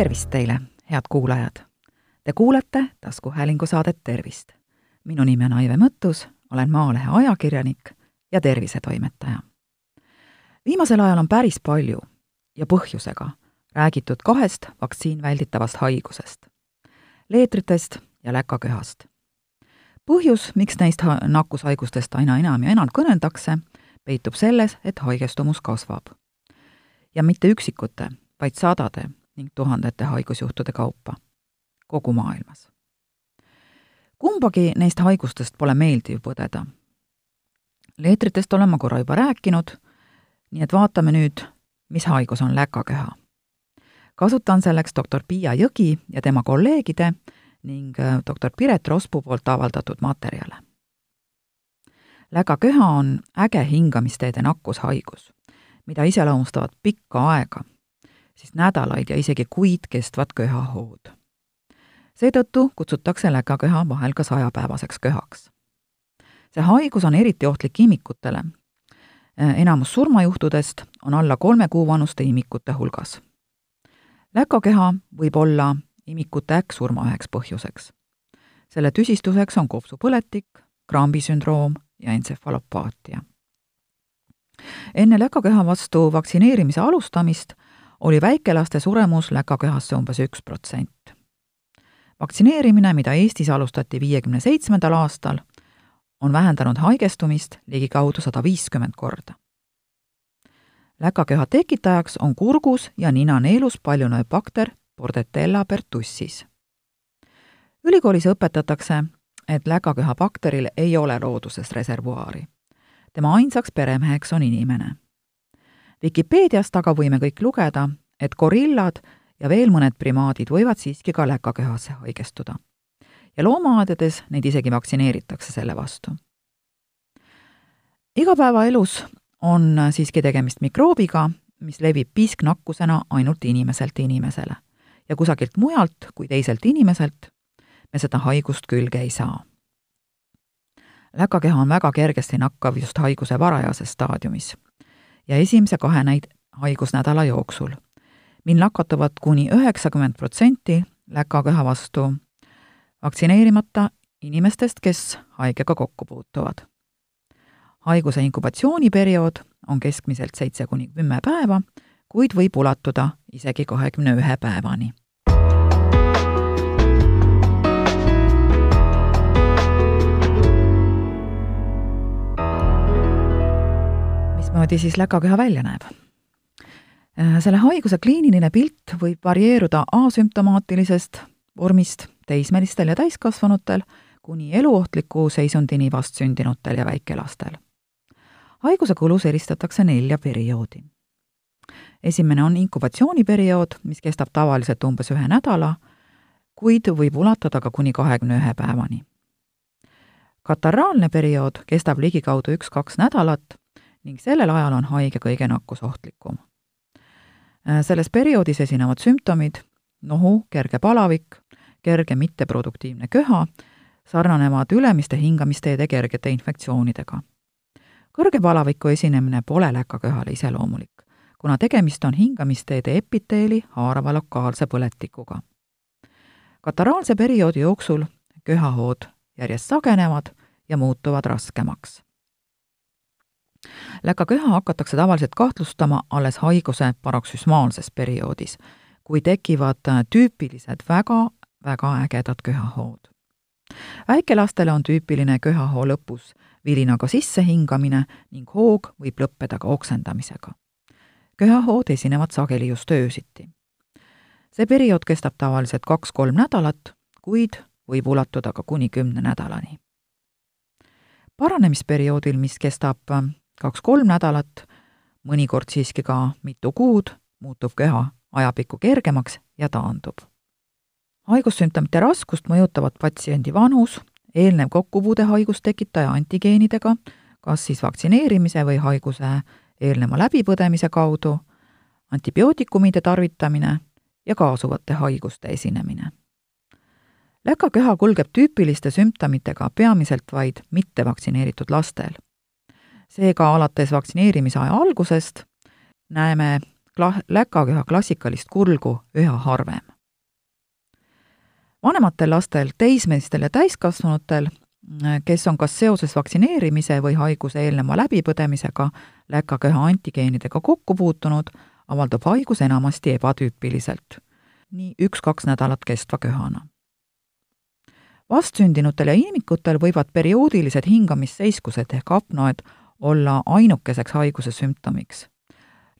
tervist teile, head kuulajad! Te kuulete taskuhäälingu saadet Tervist. minu nimi on Aive Mõttus, olen Maalehe ajakirjanik ja tervisetoimetaja. viimasel ajal on päris palju ja põhjusega räägitud kahest vaktsiin välditavast haigusest, leetritest ja läkaköhast. põhjus, miks neist nakkushaigustest aina enam ja enam kõneldakse, peitub selles, et haigestumus kasvab. ja mitte üksikute, vaid sadade ning tuhandete haigusjuhtude kaupa kogu maailmas. kumbagi neist haigustest pole meeldiv põdeda. leetritest olen ma korra juba rääkinud, nii et vaatame nüüd, mis haigus on läkaköha. kasutan selleks doktor Piia Jõgi ja tema kolleegide ning äh, doktor Piret Rospu poolt avaldatud materjale. läkaköha on äge hingamisteede nakkushaigus, mida iseloomustavad pikka aega siis nädalaid ja isegi kuid kestvad köhahood. seetõttu kutsutakse läkaköha vahel ka sajapäevaseks köhaks. see haigus on eriti ohtlik imikutele. enamus surmajuhtudest on alla kolme kuu vanuste imikute hulgas. läkaköha võib olla imikute äkksurma üheks põhjuseks. selle tüsistuseks on kopsupõletik, Grambi sündroom ja entsefalopaatia enne läkaköha vastu vaktsineerimise alustamist oli väikelaste suremus läkaköhasse umbes üks protsent. vaktsineerimine, mida Eestis alustati viiekümne seitsmendal aastal, on vähendanud haigestumist ligikaudu sada viiskümmend korda. läkaköha tekitajaks on kurgus ja ninaneelus paljunev bakter Bordetella pertussis. ülikoolis õpetatakse, et läkaköha bakteril ei ole looduses reservuaari. tema ainsaks peremeheks on inimene Vikipeediast aga võime kõik lugeda, et gorillad ja veel mõned primaadid võivad siiski ka läkaköhasse haigestuda. ja loomaaedades neid isegi vaktsineeritakse selle vastu. igapäevaelus on siiski tegemist mikroobiga, mis levib piisknakkusena ainult inimeselt inimesele. ja kusagilt mujalt kui teiselt inimeselt me seda haigust külge ei saa. läkakeha on väga kergesti nakkav just haiguse varajases staadiumis ja esimese kahe näid-, haigusnädala jooksul, mil nakatuvad kuni üheksakümmend protsenti läkaköha vastu vaktsineerimata inimestest, kes haigega kokku puutuvad. haiguse inkubatsiooniperiood on keskmiselt seitse kuni kümme päeva, kuid võib ulatuda isegi kahekümne ühe päevani mismoodi siis läkaköha välja näeb? Äh, selle haiguse kliiniline pilt võib varieeruda asümptomaatilisest vormist teismelistel ja täiskasvanutel kuni eluohtliku seisundini vastsündinutel ja väikelastel. haiguse kulus eristatakse nelja perioodi. esimene on inkubatsiooniperiood, mis kestab tavaliselt umbes ühe nädala, kuid võib ulatada ka kuni kahekümne ühe päevani. kataraalne periood kestab ligikaudu üks-kaks nädalat ning sellel ajal on haige kõige nakkusohtlikum. Äh, selles perioodis esinevad sümptomid nohu, kerge palavik, kerge mitteproduktiivne köha, sarnanevad ülemiste hingamisteede kergete infektsioonidega. kõrge palaviku esinemine pole läkaköhale iseloomulik, kuna tegemist on hingamisteede epiteeli haarava lokaalse põletikuga. kataraalse perioodi jooksul köhahood järjest sagenevad ja muutuvad raskemaks läkaköha hakatakse tavaliselt kahtlustama alles haiguse paroksüsmaalses perioodis, kui tekivad tüüpilised väga, väga ägedad köhahood. väikelastele on tüüpiline köhahoo lõpus vilinaga sissehingamine ning hoog võib lõppeda ka oksendamisega. köhahood esinevad sageli just öösiti. see periood kestab tavaliselt kaks-kolm nädalat, kuid võib ulatuda ka kuni kümne nädalani paranemisperioodil, mis kestab kaks-kolm nädalat, mõnikord siiski ka mitu kuud, muutub keha ajapikku kergemaks ja taandub. haigussümptomite raskust mõjutavad patsiendi vanus, eelnev kokkupuude haigustekitaja antigeenidega, kas siis vaktsineerimise või haiguse eelneva läbipõdemise kaudu, antibiootikumide tarvitamine ja kaasuvate haiguste esinemine. läkaköha kulgeb tüüpiliste sümptomitega peamiselt vaid mittevaktsineeritud lastel seega alates vaktsineerimise aja algusest näeme kla-, läkaköha klassikalist kulgu üha harvem. vanematel lastel, teismelistel ja täiskasvanutel, kes on kas seoses vaktsineerimise või haiguse eelneva läbipõdemisega läkaköha antigeenidega kokku puutunud, avaldub haigus enamasti ebatüüpiliselt, nii üks-kaks nädalat kestva köhana. vastsündinutel ja imikutel võivad perioodilised hingamisseiskused ehk apnoed olla ainukeseks haiguse sümptomiks.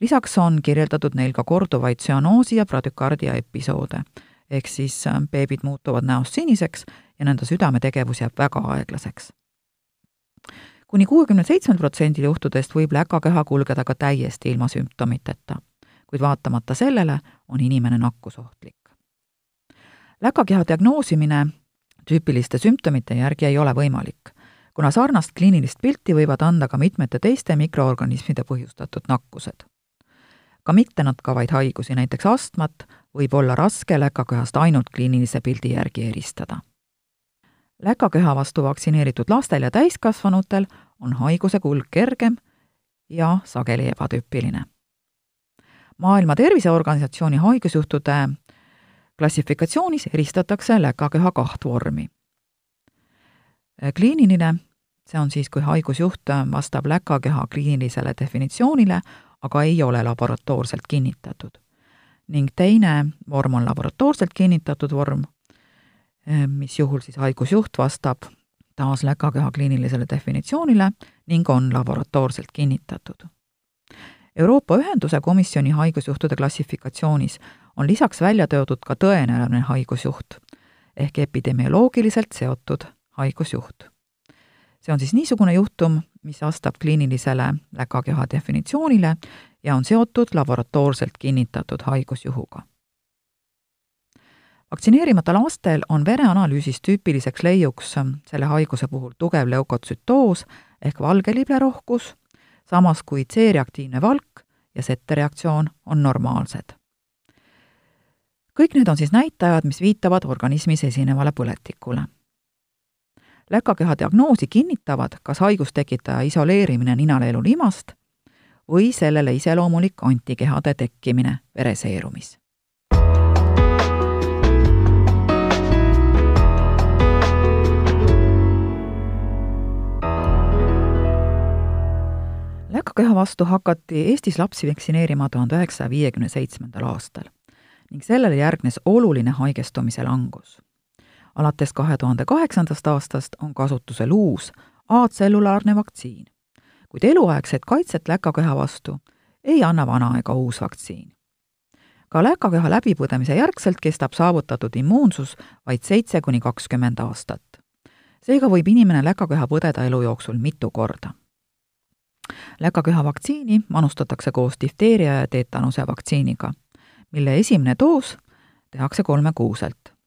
lisaks on kirjeldatud neil ka korduvaid tsüanoosi ja pradükardia episoode, ehk siis äh, beebid muutuvad näost siniseks ja nende südametegevus jääb väga aeglaseks kuni kuuekümne seitsmel protsendil juhtudest võib läkakeha kulgeda ka täiesti ilma sümptomiteta kuid vaatamata sellele on inimene nakkusohtlik. läkakeha diagnoosimine tüüpiliste sümptomite järgi ei ole võimalik, kuna sarnast kliinilist pilti võivad anda ka mitmete teiste mikroorganismide põhjustatud nakkused. ka mittenatkavaid haigusi, näiteks astmat, võib olla raske läkakehast ainult kliinilise pildi järgi eristada. läkakeha vastu vaktsineeritud lastel ja täiskasvanutel on haiguse kulg kergem ja sageli ebatüüpiline maailma Terviseorganisatsiooni haigusjuhtude klassifikatsioonis eristatakse läkakeha kaht vormi. kliiniline, see on siis, kui haigusjuht vastab läkakeha kliinilisele definitsioonile, aga ei ole laboratoorselt kinnitatud. ning teine vorm on laboratoorselt kinnitatud vorm, mis juhul siis haigusjuht vastab taas läkakeha kliinilisele definitsioonile ning on laboratoorselt kinnitatud Euroopa Ühenduse komisjoni haigusjuhtude klassifikatsioonis on lisaks välja toodud ka tõenäoline haigusjuht ehk epidemioloogiliselt seotud haigusjuht. See on siis niisugune juhtum, mis vastab kliinilisele läkakeha definitsioonile ja on seotud laboratoorselt kinnitatud haigusjuhuga. vaktsineerimata lastel on vereanalüüsis tüüpiliseks leiuks selle haiguse puhul tugev leukotsütoos ehk valge liblerohkus samas kui C-reaktiivne valk ja settereaktsioon on normaalsed. kõik need on siis näitajad, mis viitavad organismis esinevale põletikule. Läkakeha diagnoosi kinnitavad kas haigustekitaja isoleerimine ninaleelu limast või sellele iseloomulik antikehade tekkimine vereseerumis läkakeha vastu hakati Eestis lapsi vaktsineerima tuhande üheksasaja viiekümne seitsmendal aastal ning sellele järgnes oluline haigestumise langus. Alates kahe tuhande kaheksandast aastast on kasutusel uus A-tsellulaarne vaktsiin, kuid eluaegset kaitset läkakeha vastu ei anna vana ega uus vaktsiin. ka läkakeha läbipõdemise järgselt kestab saavutatud immuunsus vaid seitse kuni kakskümmend aastat. seega võib inimene läkakeha põdeda elu jooksul mitu korda läkaköha vaktsiini manustatakse koos difteeria ja teetanuse vaktsiiniga, mille esimene doos tehakse kolmekuuselt.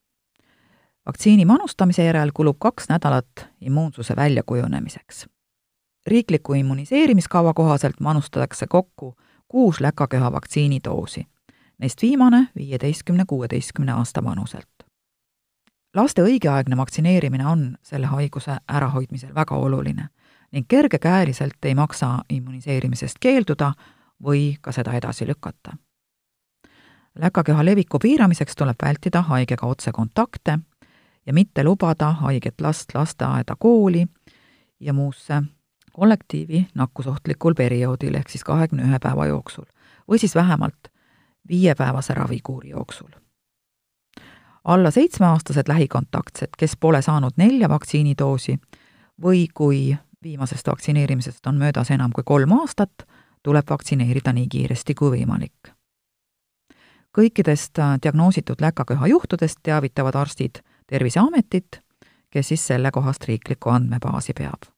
Vaktsiini manustamise järel kulub kaks nädalat immuunsuse väljakujunemiseks. riikliku immuniseerimiskava kohaselt manustatakse kokku kuus läkaköha vaktsiinidoosi, neist viimane viieteistkümne, kuueteistkümne aasta vanuselt. laste õigeaegne vaktsineerimine on selle haiguse ärahoidmisel väga oluline ning kergekäeliselt ei maksa immuniseerimisest keelduda või ka seda edasi lükata. läkakeha leviku piiramiseks tuleb vältida haigega otsekontakte ja mitte lubada haiget last lasteaeda, kooli ja muusse kollektiivi nakkusohtlikul perioodil ehk siis kahekümne ühe päeva jooksul või siis vähemalt viiepäevase ravikuuri jooksul. alla seitsmeaastased lähikontaktsed, kes pole saanud nelja vaktsiinidoosi või kui viimasest vaktsineerimisest on möödas enam kui kolm aastat, tuleb vaktsineerida nii kiiresti kui võimalik. kõikidest äh, diagnoositud läkaköha juhtudest teavitavad arstid Terviseametit, kes siis sellekohast riiklikku andmebaasi peab.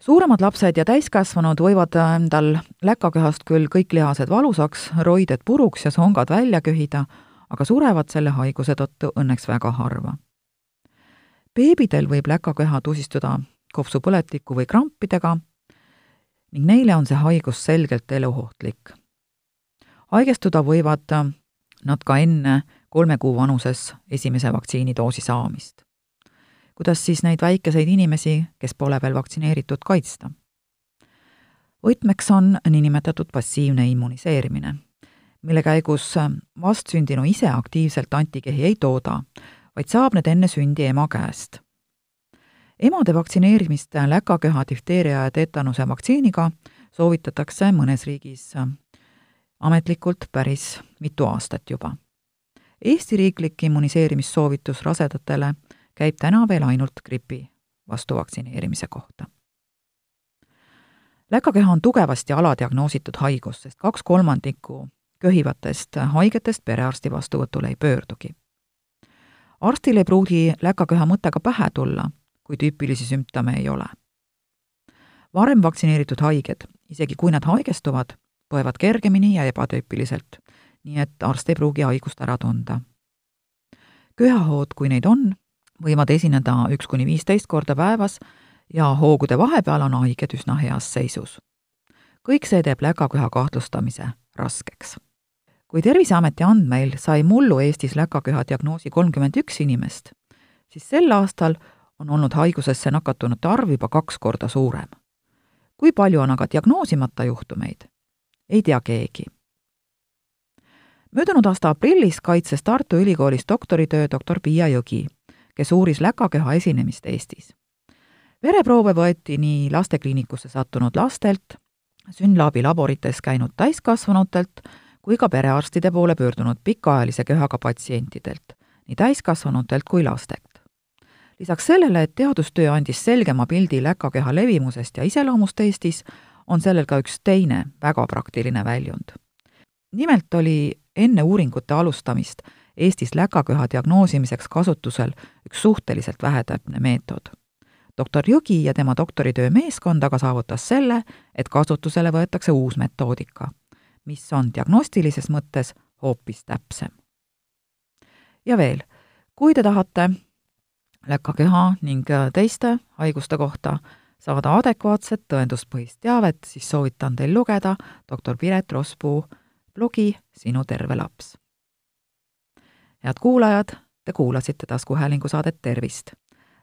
suuremad lapsed ja täiskasvanud võivad endal läkaköhast küll kõik lihased valusaks, roided puruks ja songad välja köhida, aga surevad selle haiguse tõttu õnneks väga harva beebidel võib läkaköha tusistuda kopsupõletiku või krampidega ning neile on see haigus selgelt eluohtlik. haigestuda võivad nad ka enne kolme kuu vanuses esimese vaktsiinidoosi saamist. kuidas siis neid väikeseid inimesi, kes pole veel vaktsineeritud, kaitsta? võtmeks on niinimetatud passiivne immuniseerimine, mille käigus vastsündinu ise aktiivselt antikehi ei tooda, vaid saab need enne sündi ema käest. emade vaktsineerimist läkaköha, difteeria ja teetanuse vaktsiiniga soovitatakse mõnes riigis ametlikult päris mitu aastat juba. Eesti riiklik immuniseerimissoovitus rasedatele käib täna veel ainult gripi vastu vaktsineerimise kohta. läkakeha on tugevasti aladiagnoositud haigus, sest kaks kolmandikku köhivatest haigetest perearsti vastuvõtule ei pöördugi. arstil ei pruugi läkaköha mõttega pähe tulla, kui tüüpilisi sümptome ei ole. varem vaktsineeritud haiged, isegi kui nad haigestuvad, põevad kergemini ja ebatüüpiliselt, nii et arst ei pruugi haigust ära tunda. köhahood, kui neid on, võivad esineda üks kuni viisteist korda päevas ja hoogude vahepeal on haiged üsna heas seisus. kõik see teeb läkaköha kahtlustamise raskeks. kui Terviseameti andmeil sai mullu Eestis läkaköha diagnoosi kolmkümmend üks inimest, siis sel aastal on olnud haigusesse nakatunute arv juba kaks korda suurem. kui palju on aga diagnoosimata juhtumeid, ei tea keegi. Möödunud aasta aprillis kaitses Tartu Ülikoolis doktoritöö doktor Piia Jõgi kes uuris läkakeha esinemist Eestis. vereproove võeti nii lastekliinikusse sattunud lastelt, SYNLABi laborites käinud täiskasvanutelt kui ka perearstide poole pöördunud pikaajalise köhaga patsientidelt, nii täiskasvanutelt kui lastelt. lisaks sellele, et teadustöö andis selgema pildi läkakeha levimusest ja iseloomust Eestis, on sellel ka üks teine väga praktiline väljund. nimelt oli enne uuringute alustamist Eestis läkaköha diagnoosimiseks kasutusel üks suhteliselt vähetäpne meetod. doktor Jõgi ja tema doktoritöö meeskond aga saavutas selle, et kasutusele võetakse uus metoodika, mis on diagnostilises mõttes hoopis täpsem. ja veel, kui te tahate läkaköha ning teiste haiguste kohta saada adekvaatset tõenduspõhist teavet, siis soovitan teil lugeda doktor Piret Rospuu blogi Sinu terve laps head kuulajad, te kuulasite taskuhäälingu saadet Tervist.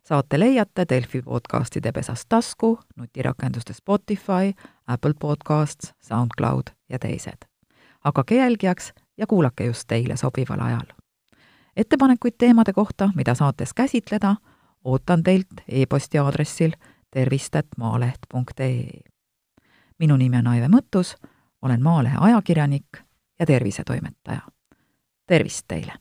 saate leiate Delfi podcastide pesast tasku, nutirakenduste Spotify, Apple Podcasts, SoundCloud ja teised. hakake jälgijaks ja kuulake just teile sobival ajal. ettepanekuid teemade kohta, mida saates käsitleda, ootan teilt e-posti aadressil tervist.maaleht.ee. minu nimi on Aive Mõttus, olen Maalehe ajakirjanik ja tervisetoimetaja. tervist teile!